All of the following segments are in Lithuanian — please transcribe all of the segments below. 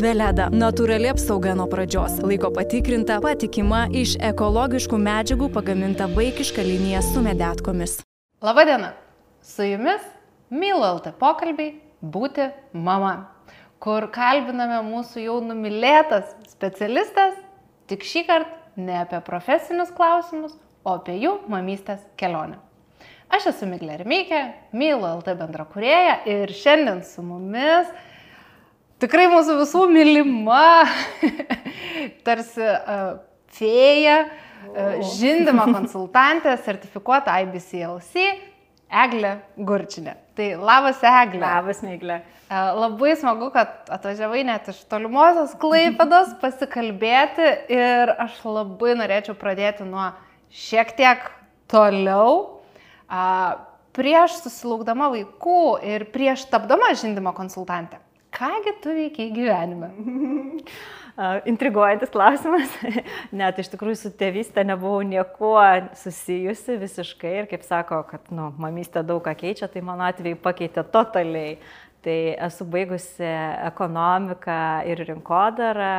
Veleda - natūrali apsauga nuo pradžios, laiko patikrinta, patikima, iš ekologiškų medžiagų pagaminta vaikiška linija su medetkomis. Labadiena, su jumis Mylo LT pokalbiai Būti mama, kur kalbiname mūsų jau numylėtas specialistas, tik šį kartą ne apie profesinius klausimus, o apie jų mamystės kelionę. Aš esu Miglė Remykė, Mylo LT bendrakūrėja ir šiandien su mumis tikrai mūsų visų mylima, tarsi uh, fėja, uh, žindimo konsultantė, sertifikuota IBCLC, Eglė Gurčinė. Tai labas Eglė. Labas. Uh, labai smagu, kad atvažiavai net iš tolimuosios klaipados pasikalbėti ir aš labai norėčiau pradėti nuo šiek tiek toliau. Prieš susilaukdama vaikų ir prieš tapdama žindimo konsultantė Kągi tu veikiai gyvenime? Intriguojantis klausimas. Net iš tikrųjų su tėvystė nebuvau niekuo susijusi visiškai ir kaip sako, kad nu, mamystė daug ką keičia, tai mano atveju pakeitė totaliai. Tai esu baigusi ekonomiką ir rinkodarą,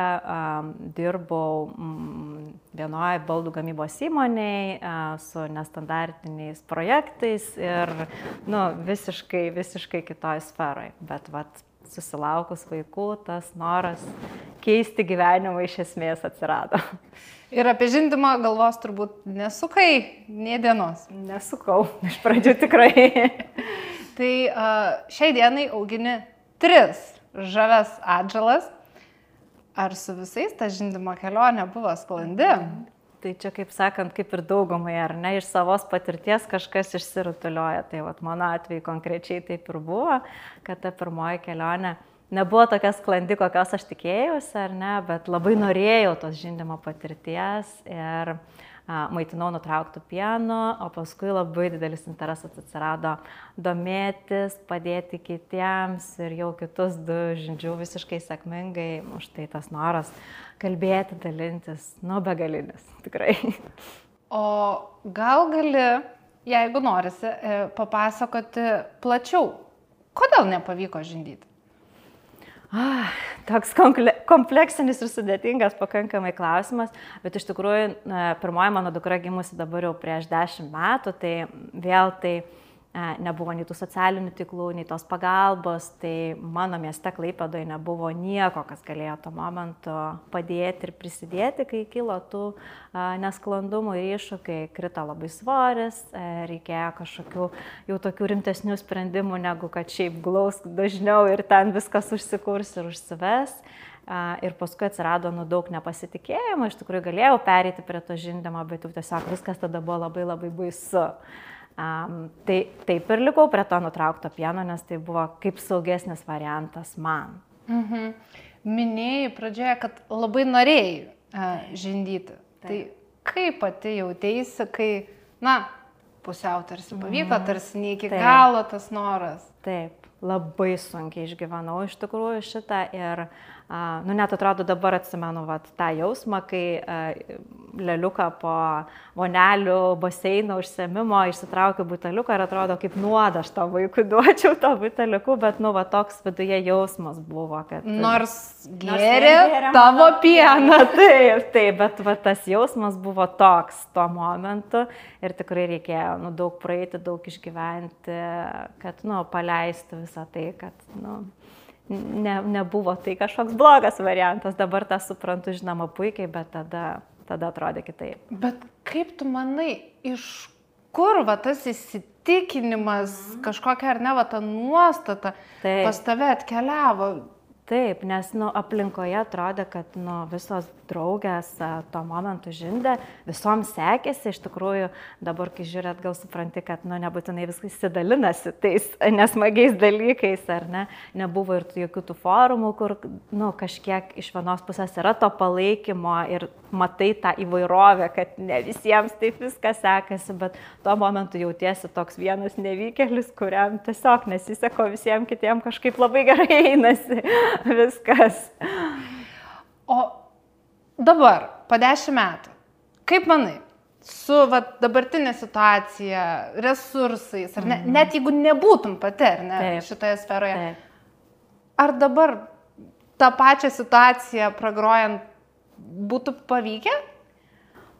dirbau mm, vienoje baldų gamybos įmonėje su nestandartiniais projektais ir nu, visiškai, visiškai kitoj sferoje. Bet vat, susilaukus vaikų, tas noras keisti gyvenimą iš esmės atsirado. Ir apie žindimą galvos turbūt nesukai, nie dienos. Nesukau, iš pradžių tikrai. tai šiai dienai augini tris žaves atžalas. Ar su visais ta žindimo kelionė buvo sklandi? Tai čia, kaip sakant, kaip ir daugumai, ar ne, iš savos patirties kažkas išsirutulioja. Tai vat, mano atveju konkrečiai taip ir buvo, kad ta pirmoji kelionė nebuvo tokia sklandi, kokios aš tikėjausi, ar ne, bet labai norėjau tos žindimo patirties ir uh, maitinau nutrauktų pienų, o paskui labai didelis interesas atsirado domėtis, padėti kitiems ir jau kitus du žindžiu visiškai sėkmingai, už tai tas noras kalbėti, dalintis, nu begalinis, tikrai. O gal gali, jeigu norisi, e, papasakoti plačiau, kodėl nepavyko žindyti? Ah, toks kompleksinis ir sudėtingas pakankamai klausimas, bet iš tikrųjų pirmoji mano dukra gimusi dabar jau prieš dešimt metų, tai vėl tai nebuvo nei tų socialinių tiklų, nei tos pagalbos, tai mano mieste Klaipadoje nebuvo nieko, kas galėjo tuo momentu padėti ir prisidėti, kai kilo tų nesklandumų ir iššūkiai, krito labai svoris, e, reikėjo kažkokių jau tokių rimtesnių sprendimų, negu kad šiaip glaus dažniau ir ten viskas užsikurs ir užsives. Ir paskui atsirado nu, daug nepasitikėjimo, iš tikrųjų galėjau pereiti prie to žindimo, bet jau tiesiog viskas tada buvo labai labai baisu. Um, tai taip ir likau prie to nutraukto pieno, nes tai buvo kaip saugesnis variantas man. Mhm. Minėjai pradžioje, kad labai norėjai uh, žindyti. Taip. Tai kaip pati jautėsi, kai, na, pusiau tarsi pavyko, mhm. tarsi ne iki Taip. galo tas noras. Taip, labai sunkiai išgyvenau iš tikrųjų šitą ir Nu, net atrodo dabar atsimenu vat, tą jausmą, kai leliuką po vonelių baseino užsiemimo išsitraukiu buteliuką ir atrodo kaip nuoda aš to vaikui duočiau to buteliuku, bet, nu, va, toks viduje jausmas buvo, kad... Nors gėrė tavo pieną. Taip, taip, bet va, tas jausmas buvo toks tuo momentu ir tikrai reikėjo nu, daug praeiti, daug išgyventi, kad, nu, paleistų visą tai, kad, nu, ne, nebuvo tai kažkoks blogas variantas, dabar tą suprantu, žinoma, puikiai, bet tada, tada atrodė kitaip. Bet kaip tu manai, iš kur va tas įsitikinimas, kažkokia ar ne va ta nuostata Taip. pas tave atkeliavo? Taip, nes nu, aplinkoje atrodė, kad nu, visos draugės tuo momentu žindė, visom sekėsi, iš tikrųjų dabar, kai žiūrėt, gal supranti, kad nu, nebūtinai viskas įsidalinasi tais nesmagiais dalykais, ar ne, nebuvo ir jokių tų forumų, kur nu, kažkiek iš vienos pusės yra to palaikymo ir matai tą įvairovę, kad ne visiems taip viskas sekasi, bet tuo momentu jautiesi toks vienas nevykėlis, kuriam tiesiog nesiseko visiems kitiems kažkaip labai gerai einasi. viskas. O dabar, po dešimt metų, kaip manai, su va, dabartinė situacija, resursais, ar ne, mm. net jeigu nebūtum pati, ar ne, Taip. šitoje sferoje, Taip. ar dabar tą pačią situaciją pragrojant būtų pavykę?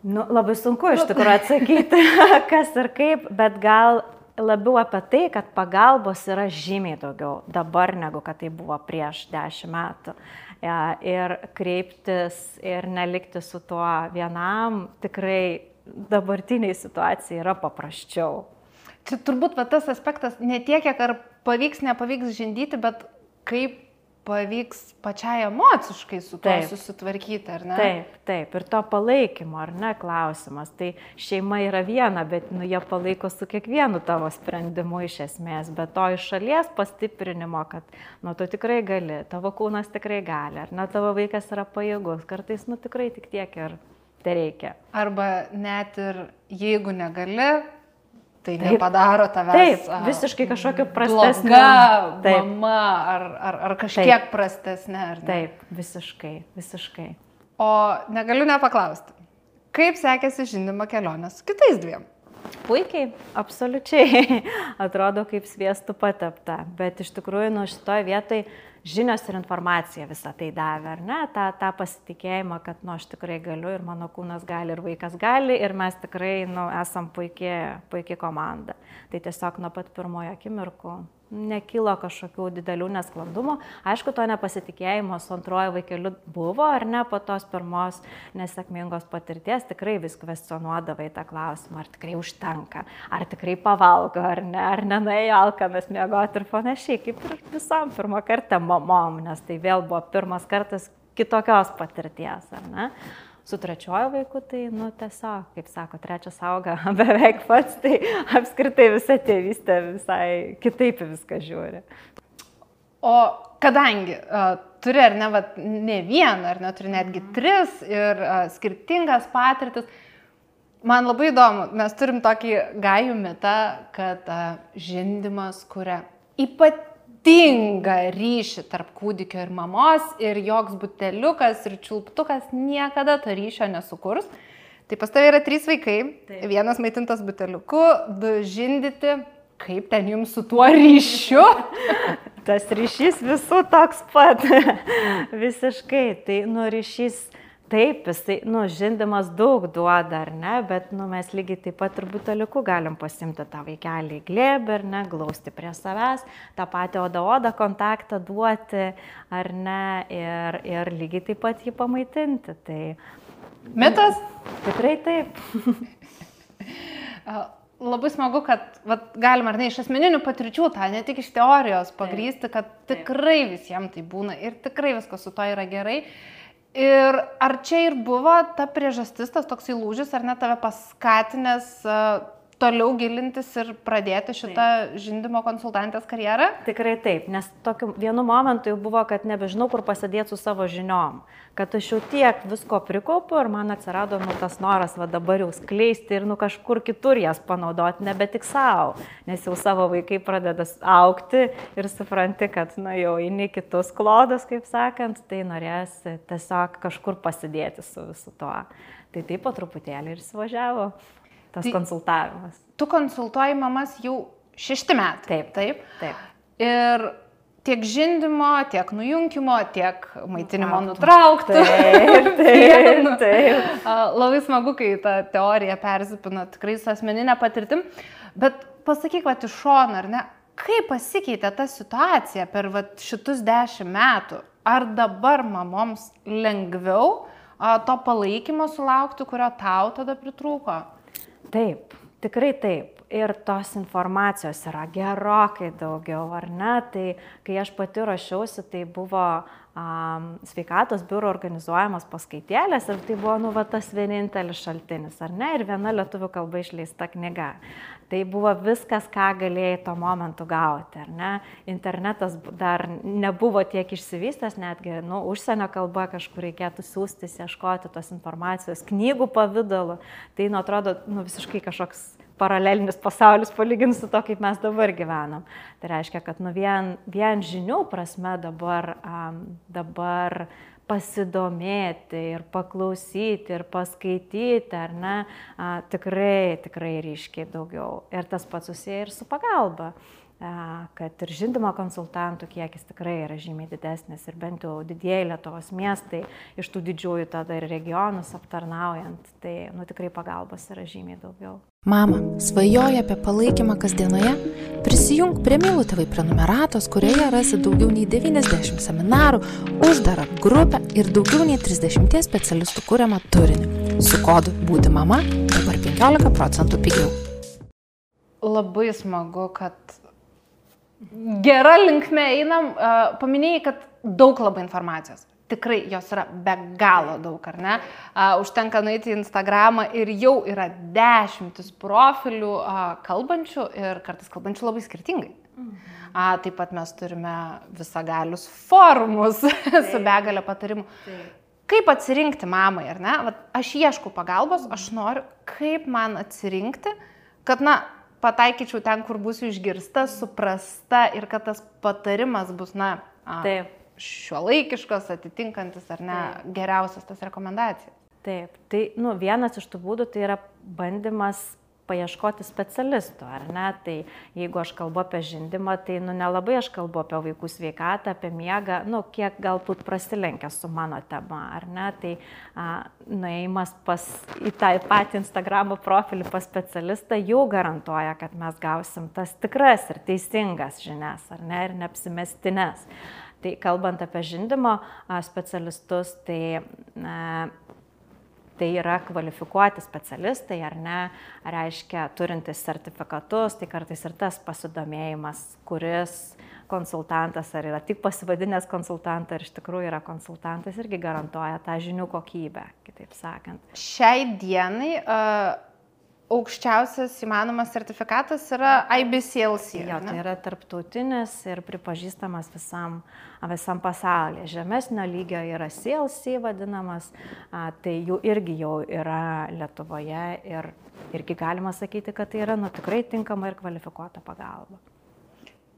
Nu, labai sunku iš tikrųjų atsakyti, kas ir kaip, bet gal labiau apie tai, kad pagalbos yra žymiai daugiau dabar, negu kad tai buvo prieš dešimt metų. Ir kreiptis ir nelikti su tuo vienam tikrai dabartiniai situacijai yra paprasčiau. Čia turbūt va, tas aspektas ne tiek, kiek ar pavyks, nepavyks žindyti, bet kaip pavyks pačiai emociškai su tuo taip. susitvarkyti, ar ne? Taip, taip, ir to palaikymo, ar ne, klausimas. Tai šeima yra viena, bet nu, jie palaiko su kiekvienu tavo sprendimu iš esmės, bet to iš šalies pastiprinimo, kad, nu, tu tikrai gali, tavo kūnas tikrai gali, ar ne, tavo vaikas yra pajėgus, kartais, nu, tikrai tik tiek ir tai reikia. Arba net ir jeigu negali, tai taip, nepadaro tavęs. Taip, visiškai kažkokio prastesnio. Bloga taip. mama ar, ar, ar kažkiek taip. prastesnė. Ar ne? Taip, visiškai, visiškai. O negaliu nepaklausti, kaip sekėsi žinima kelionė su kitais dviem? Puikiai, absoliučiai. Atrodo kaip sviestų patepta. Bet iš tikrųjų, nu šitoje vietoje žinios ir informacija visą tai davė, ar ne? Ta, tą pasitikėjimą, kad, nu, aš tikrai galiu ir mano kūnas gali ir vaikas gali ir mes tikrai, nu, esam puikiai, puikiai komanda. Tai tiesiog nuo pat pirmojo akimirkų nekilo kažkokių didelių nesklandumų. Aišku, to nepasitikėjimo su antroju vaikeliu buvo, ar ne, po tos pirmos nesėkmingos patirties tikrai vis kvestionuodavai tą klausimą, ar tikrai užtenka, ar tikrai pavalgo, ar ne, ar nenuėjo alkanas miegoti ir panašiai, kaip ir visam pirmą kartą mamom, nes tai vėl buvo pirmas kartas kitokios patirties, ar ne? Su trečioju vaiku, tai, nu, tiesiog, kaip sako, trečias auga beveik pats, tai apskritai visa tėvystė visai kitaip viską žiūri. O kadangi uh, turi ar ne, vat, ne vieną, ar ne, turi netgi mhm. tris ir uh, skirtingas patirtis, man labai įdomu, mes turim tokį gajų mitą, kad uh, žindimas kuria ypatingai ypatingą ryšį tarp kūdikio ir mamos ir joks buteliukas ir čiulptukas niekada to ryšio nesukurs. Tai pas tavai yra trys vaikai, Taip. vienas maitintas buteliuku, du žindyti, kaip ten jums su tuo ryšiu? Tas ryšys visų toks pat. Visiškai. Tai nu ryšys Taip, jisai, nu, žindimas daug duoda, ar ne, bet, nu, mes lygiai taip pat ir buteliuku galim pasimti tą vaikelį į glėbį, ar ne, glausti prie savęs, tą patį oda-oda kontaktą duoti, ar ne, ir, ir lygiai taip pat jį pamaitinti. Tai... Mitas? Tikrai taip. Labai smagu, kad vat, galima ar ne iš asmeninių patirčių tą, ne tik iš teorijos pagrysti, kad tikrai visiems tai būna ir tikrai viskas su to yra gerai. Ir ar čia ir buvo ta priežastis, tas toksai lūžis, ar net tave paskatinęs toliau gilintis ir pradėti šitą taip. žindimo konsultantės karjerą? Tikrai taip, nes tokiu vienu momentu jau buvo, kad nebežinau, kur pasidėti su savo žiniom. Kad aš jau tiek visko prikaupiu ir man atsirado nu, tas noras va dabar jau skleisti ir nu kažkur kitur jas panaudoti, nebe tik savo, nes jau savo vaikai pradeda aukti ir supranti, kad nu, jau eini kitus klodus, kaip sakant, tai norės tiesiog kažkur pasidėti su visu tuo. Tai taip po truputėlį ir įsivažiavo tas tai konsultavimas. Tu konsultuoji mamas jau šešti metai. Taip, taip. taip. Ir tiek žindimo, tiek nujungimo, tiek maitinimo nutraukti. Taip, taip, taip. Labai smagu, kai ta teorija persipina tikrai su asmeninė patirtim. Bet pasakyk, va, iš šono, ar ne, kaip pasikeitė ta situacija per va, šitus dešimt metų? Ar dabar mamoms lengviau a, to palaikymo sulaukti, kurio tau tada pritrūko? Taip, tikrai taip. Ir tos informacijos yra gerokai daugiau, ar ne? Tai kai aš pati rašiausi, tai buvo um, sveikatos biuro organizuojamas paskaitėlės ir tai buvo, nu, va, tas vienintelis šaltinis, ar ne? Ir viena lietuvių kalba išleista knyga. Tai buvo viskas, ką galėjai tuo momentu gauti, ar ne? Internetas dar nebuvo tiek išsivystęs, netgi, nu, užsienio kalba kažkur reikėtų siūstis, ieškoti tos informacijos, knygų pavydalu. Tai, nu, atrodo, nu, visiškai kažkoks paralelinis pasaulis palyginti su to, kaip mes dabar gyvenam. Tai reiškia, kad nu vien, vien žinių prasme dabar, um, dabar pasidomėti ir paklausyti ir paskaityti, ar ne, a, tikrai, tikrai ryškiai daugiau. Ir tas pats susiję ir su pagalba. Kad ir žindimo konsultantų kiekis tikrai yra žymiai didesnis ir bent jau didieji Lietuvos miestai iš tų didžiųjų tada ir regionus aptarnaujant, tai nu, tikrai pagalbos yra žymiai daugiau. Mama, svajoja apie palaikymą kasdienoje? Prisijung prie Mylų tėvai prenumeratos, kurioje rasi daugiau nei 90 seminarų, uždarą grupę ir daugiau nei 30 specialistų kūriamą turinį. Su kodu būti mama dabar 15 procentų pigiau. Labai smagu, kad gera linkme einam. Paminėjai, kad daug labai informacijos tikrai jos yra be galo daug, ar ne? Užtenka nueiti į Instagramą ir jau yra dešimtis profilių kalbančių ir kartais kalbančių labai skirtingai. Mhm. A, taip pat mes turime visagalius forumus su begalė patarimų. Taip. Kaip atsirinkti mamai, ar ne? Vat aš ieškau pagalbos, aš noriu, kaip man atsirinkti, kad, na, pataikyčiau ten, kur būsiu išgirsta, suprasta ir kad tas patarimas bus, na, Taip šiuolaikiškas, atitinkantis ar ne Taip. geriausias tas rekomendacijas. Taip, tai nu, vienas iš tų būdų tai yra bandymas paieškoti specialistų, ar ne? Tai jeigu aš kalbu apie žindimą, tai nu, nelabai aš kalbu apie vaikų sveikatą, apie miegą, nu, kiek galbūt prasilenkia su mano tema, ar ne? Tai a, nuėjimas pas, į tą patį Instagramo profilį pas specialistą jau garantuoja, kad mes gausim tas tikras ir teisingas žinias, ar ne? Ir neapsimestinės. Tai kalbant apie žindimo specialistus, tai tai yra kvalifikuoti specialistai ar ne, reiškia turintis sertifikatus, tai kartais ir tas pasidomėjimas, kuris konsultantas ar yra tik pasivadinęs konsultantą ar iš tikrųjų yra konsultantas, irgi garantuoja tą žinių kokybę, kitaip sakant. Šiai dienai uh aukščiausias įmanomas sertifikatas yra IBCLC. Jo, tai yra tarptautinis ir pripažįstamas visam, visam pasaulyje. Žemesnio lygio yra CLC vadinamas, tai jų irgi jau yra Lietuvoje ir irgi galima sakyti, kad tai yra nu, tikrai tinkama ir kvalifikuota pagalba.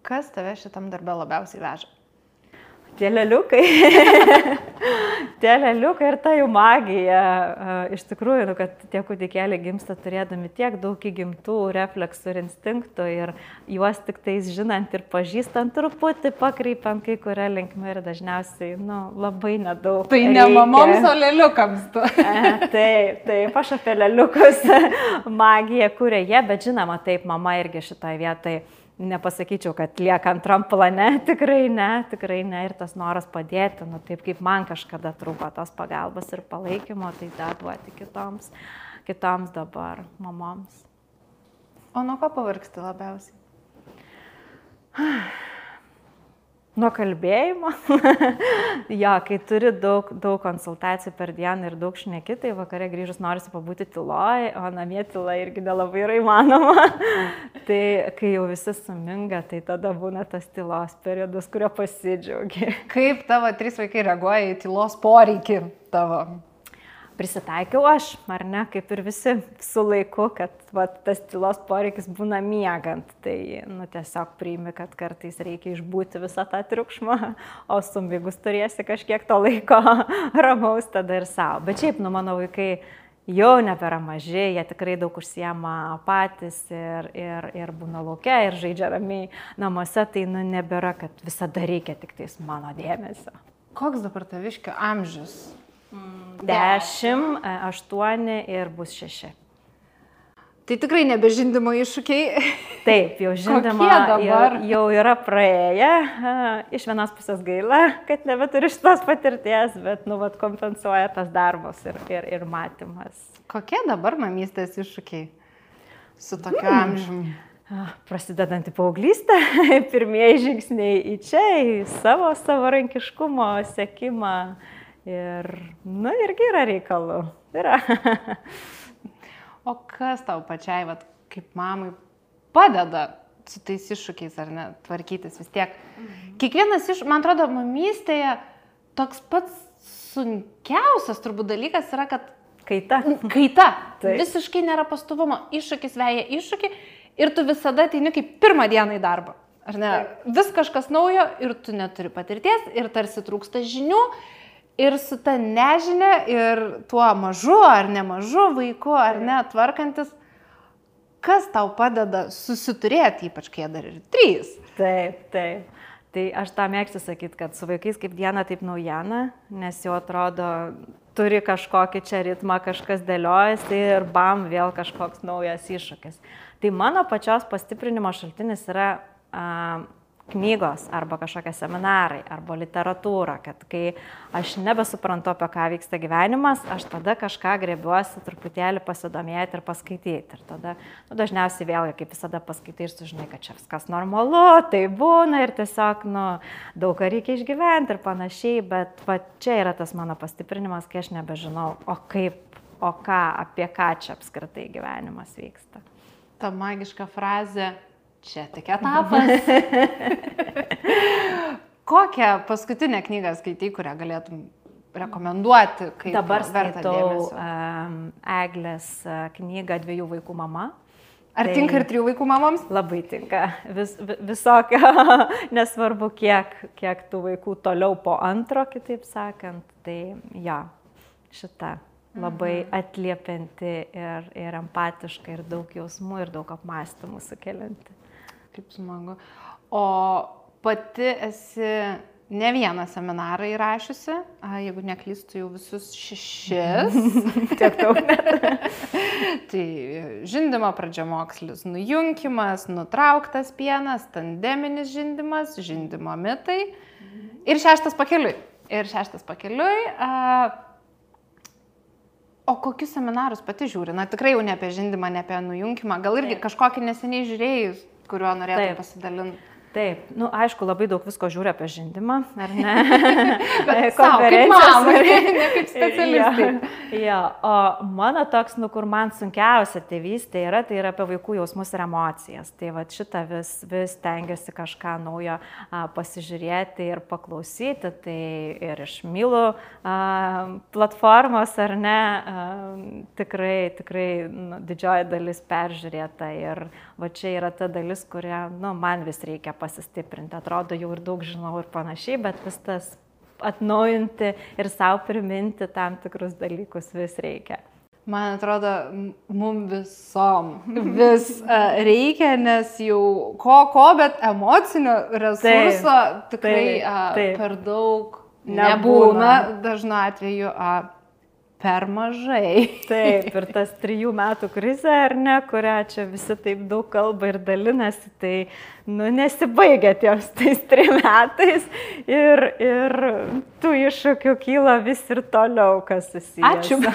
Kas tave šitam darbę labiausiai veža? Tie leliukai. tie leliukai ir ta jų magija. Iš tikrųjų, nu, kad tie kūdikėliai gimsta turėdami tiek daug įgimtų refleksų ir instinktų ir juos tik tais žinant ir pažįstant truputį pakreipiant kai kurią linkmę ir dažniausiai nu, labai nedaug. Tai reikia. ne mamoms, o leliukams tu. taip, taip, aš apie leliukus magiją kūrė jie, bet žinoma, taip, mama irgi šitoje vietoje nepasakyčiau, kad lieka antram plane, tikrai ne, tikrai ne. Ir tas noras padėti, nu taip kaip man kažkada trūko tos pagalbos ir palaikymo, tai tą duoti kitoms, kitoms dabar mamoms. O nuo ko pavargsti labiausiai? Nuo kalbėjimo. jo, kai turi daug, daug konsultacijų per dieną ir daug šneki, tai vakare grįžus norisi pabūti tyloj, o namie tyla irgi nelabai yra įmanoma. tai kai jau visi suminga, tai tada būna tas tylos periodas, kurio pasidžiaugi. Kaip tavo trys vaikai reaguoja į tylos poreikį tavo? Prisitaikiau aš, ar ne, kaip ir visi su laiku, kad va, tas tylos poreikis būna miegant. Tai nu, tiesiog priimi, kad kartais reikia išbūti visą tą triukšmą, o sumigus turėsi kažkiek to laiko ramaus tada ir savo. Bet šiaip, nu, mano vaikai jau nebėra maži, jie tikrai daug užsiema patys ir, ir, ir būna laukia ir žaidžia ramiai namuose, tai nu, nebėra, kad visada reikia tik tais mano dėmesio. Koks dabar taviškio amžius? 10, 8 e, ir bus 6. Tai tikrai nebežindimo iššūkiai. Taip, jau žindimo jau, jau yra praėję. Iš vienos pusės gaila, kad nebeturi šitos patirties, bet, nu, vat, kompensuoja tas darbas ir, ir, ir matymas. Kokie dabar mamystės iššūkiai su tokiu mm. amžiumi? Prasidedantį paauglystę, pirmieji žingsniai į čia, į savo savarankiškumo sėkimą Ir, nu, irgi yra reikalų. Yra. o kas tau pačiai, vat, kaip mamai, padeda su tais iššūkiais, ar ne, tvarkytis vis tiek? Mhm. Kiekvienas iš, man atrodo, mamystėje toks pats sunkiausias turbūt dalykas yra, kad Kaita. Kaita. Taip. Visiškai nėra pastovumo. Iššūkis veja iššūkį ir tu visada ateini kaip pirmą dieną į darbą. Ar ne? Taip. Vis kažkas naujo ir tu neturi patirties ir tarsi trūksta žinių ir su ta nežinia, ir tuo mažu ar nemažu vaiku, ar ne, tvarkantis, kas tau padeda susiturėti, ypač kai dar ir trys. Taip, taip. Tai aš tą mėgstu sakyti, kad su vaikais kaip diena, taip naujiena, nes jau atrodo, turi kažkokį čia ritmą, kažkas dėliojasi ir bam, vėl kažkoks naujas iššūkis. Tai mano pačios pastiprinimo šaltinis yra a, knygos arba kažkokie seminarai arba literatūra, kad kai aš nebesuprantu, apie ką vyksta gyvenimas, aš tada kažką grebiuosi truputėlį pasidomėti ir paskaityti. Ir tada nu, dažniausiai vėlgi, kaip visada paskaitai ir sužinai, kad čia viskas normalu, tai būna ir tiesiog nu, daug ką reikia išgyventi ir panašiai, bet va, čia yra tas mano pastiprinimas, kai aš nebežinau, o kaip, o ką, apie ką čia apskritai gyvenimas vyksta. Ta magiška frazė čia tik etapas. Kokią paskutinę knygą skaitai, kurią galėtum rekomenduoti? Dabar skaitau um, Eglės knygą Dviejų vaikų mama. Ar tai tinka ir trijų vaikų mamoms? Labai tinka. Vis, visokio, nesvarbu, kiek, kiek tų vaikų toliau po antro, kitaip sakant. Tai jo, šita labai mhm. atliepianti ir, ir empatiška, ir daug jausmų, ir daug apmąstymų sukelianti. Kaip smagu. O pati esi ne vieną seminarą įrašiusi, jeigu neklystu jau visus šešis. Tiek daug net. tai žindimo pradžiamokslis, nujungimas, nutrauktas pienas, tandeminis žindimas, žindimo mitai. Ir šeštas pakeliui. Ir šeštas pakeliui. A, O kokius seminarus pati žiūri? Na tikrai jau ne apie žindimą, ne apie nujungimą. Gal irgi kažkokį neseniai žiūrėjus kuriuo norėtum pasidalinti? Taip, nu, aišku, labai daug visko žiūri apie žindimą, ar ne? Konferencijos, ne, ne kaip specialistai. Ja, ja, o mano toks, nu, kur man sunkiausia tėvystė yra, tai yra apie vaikų jausmus ir emocijas. Tai va šitą vis, vis tengiuosi kažką naujo a, pasižiūrėti ir paklausyti. Tai ir iš Mylų a, platformos, ar ne, a, tikrai, tikrai nu, didžioji dalis peržiūrėta. Ir va čia yra ta dalis, kurią, nu, man vis reikia pasižiūrėti pasistiprinti. Atrodo, jau ir daug žinau ir panašiai, bet vis tas atnaujinti ir savo priminti tam tikrus dalykus vis reikia. Man atrodo, mums visom vis uh, reikia, nes jau ko, ko, bet emocinio resurso taip, tikrai taip, taip. Uh, per daug nebūna. nebūna. Dažnu atveju uh, per mažai. Taip, ir tas trijų metų krizė, ar ne, kurią čia visi taip daug kalba ir dalinasi, tai, nu, nesibaigia ties tais trim metais ir, ir tų iššūkių kyla vis ir toliau, kas susiję. Ačiū.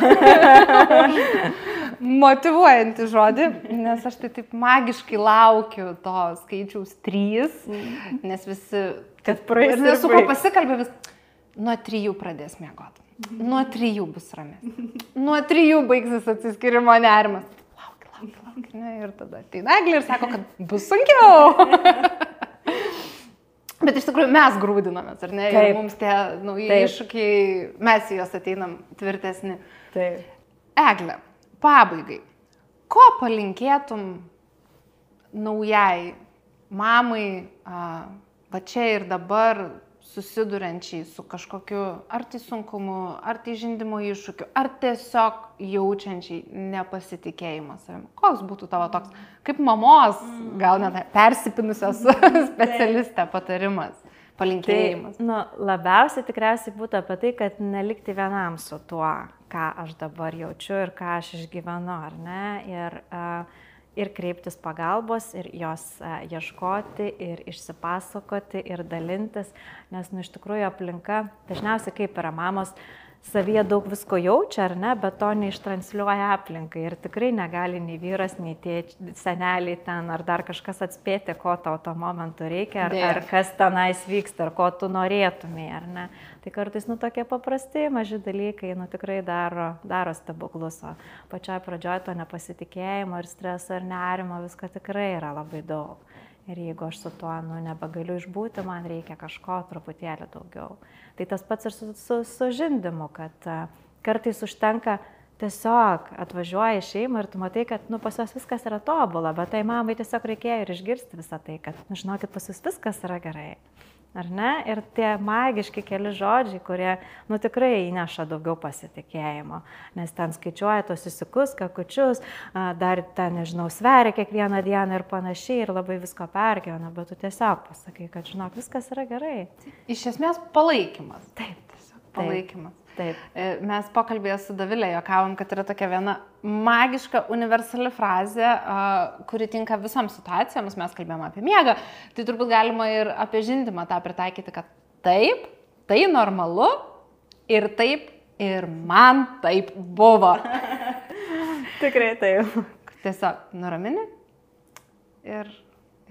Motivuojantį žodį, nes aš tai taip magiškai laukiu to skaičiaus trys, mm. nes visi, kad praeis. Ir nesu ko pasikalbė, vis nuo trijų pradės miegoti. Nuo trijų bus ramės. Nuo trijų baigsis atsiskirimo nerimas. Lauk, lauk, lauk. Ne, ir tada ateina Eglė ir sako, kad bus sunkiau. Bet iš tikrųjų mes grūdinamės, ar ne? Taip. Ir mums tie nauji Taip. iššūkiai, mes į juos ateinam tvirtesni. Taip. Eglė, pabaigai. Ko palinkėtum naujai mamai, a, va čia ir dabar susiduriančiai su kažkokiu ar tai sunkumu, ar tai žindimo iššūkiu, ar tiesiog jaučiančiai nepasitikėjimą savimi. Koks būtų tavo toks, kaip mamos, gal net persipinusios specialistė patarimas? Palinkėjimas. Tai, nu, labiausiai tikriausiai būtų apie tai, kad nelikti vienam su tuo, ką aš dabar jaučiu ir ką aš išgyvenu, ar ne? Ir, uh, ir kreiptis pagalbos, ir jos e, ieškoti, ir išsipasakoti, ir dalintis, nes, nu, iš tikrųjų aplinka, dažniausiai kaip yra mamos, savyje daug visko jaučia, ar ne, bet to neištransliuoja aplinkai. Ir tikrai negali nei vyras, nei tėč, seneliai ten, ar dar kažkas atspėti, ko tau tuo momentu reikia, ar, ar kas tenais vyksta, ar ko tu norėtumai, ar ne. Tai kartais, nu, tokie paprasti, maži dalykai, nu, tikrai daro, daro stebuklus. O pačioj pradžioj to nepasitikėjimo ir streso ir nerimo visko tikrai yra labai daug. Ir jeigu aš su tuo nu, nebegaliu išbūti, man reikia kažko truputėlį daugiau. Tai tas pats ir su, su, su žindimu, kad uh, kartais užtenka tiesiog atvažiuoji į šeimą ir tu matai, kad nu, pas juos viskas yra tobula, bet tai mamai tiesiog reikėjo ir išgirsti visą tai, kad, nu, žinokit, pas jūs viskas yra gerai. Ar ne? Ir tie magiški keli žodžiai, kurie, nu tikrai įneša daugiau pasitikėjimo, nes ten skaičiuoja tos įsikus, kakučius, dar ten, nežinau, sveria kiekvieną dieną ir panašiai ir labai visko pergyvena, bet tu tiesiog pasakai, kad žinok, viskas yra gerai. Iš esmės palaikymas. Taip, tiesiog palaikymas. Taip. E, mes pokalbėje su Davilė jokavom, kad yra tokia viena magiška, universali frazė, kuri tinka visoms situacijoms. Mes kalbėjome apie miegą, tai turbūt galima ir apie žindimą tą pritaikyti, kad taip, tai normalu ir taip ir man taip buvo. Tikrai taip. Tiesiog nuramini ir,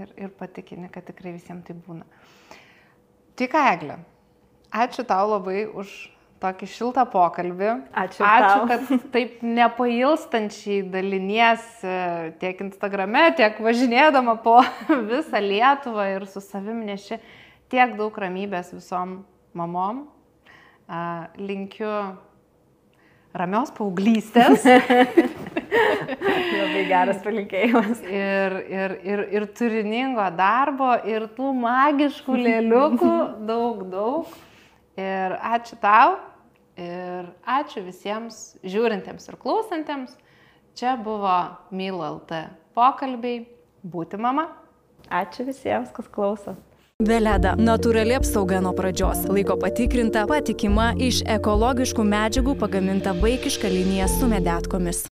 ir, ir patikini, kad tikrai visiems tai būna. Ką, Eglė, ačiū tau labai už tokį šiltą pokalbį. Ačiū. Ačiū, tau. kad taip nepailstančiai daliniesi tiek Instagrame, tiek važinėdama po visą Lietuvą ir su savim neši tiek daug ramybės visom mamom. Linkiu ramios paauglystės. Labai geras palinkėjimas. Ir, ir, ir, ir turiningo darbo, ir tų magiškų lėliukų daug, daug. Ir ačiū tau ir ačiū visiems žiūrintiems ir klausantiems. Čia buvo Mylo LT pokalbiai Būti mama. Ačiū visiems, kas klauso. Veleda - natūrali apsauga nuo pradžios. Laiko patikrinta, patikima, iš ekologiškų medžiagų pagaminta vaikiška linija su medetkomis.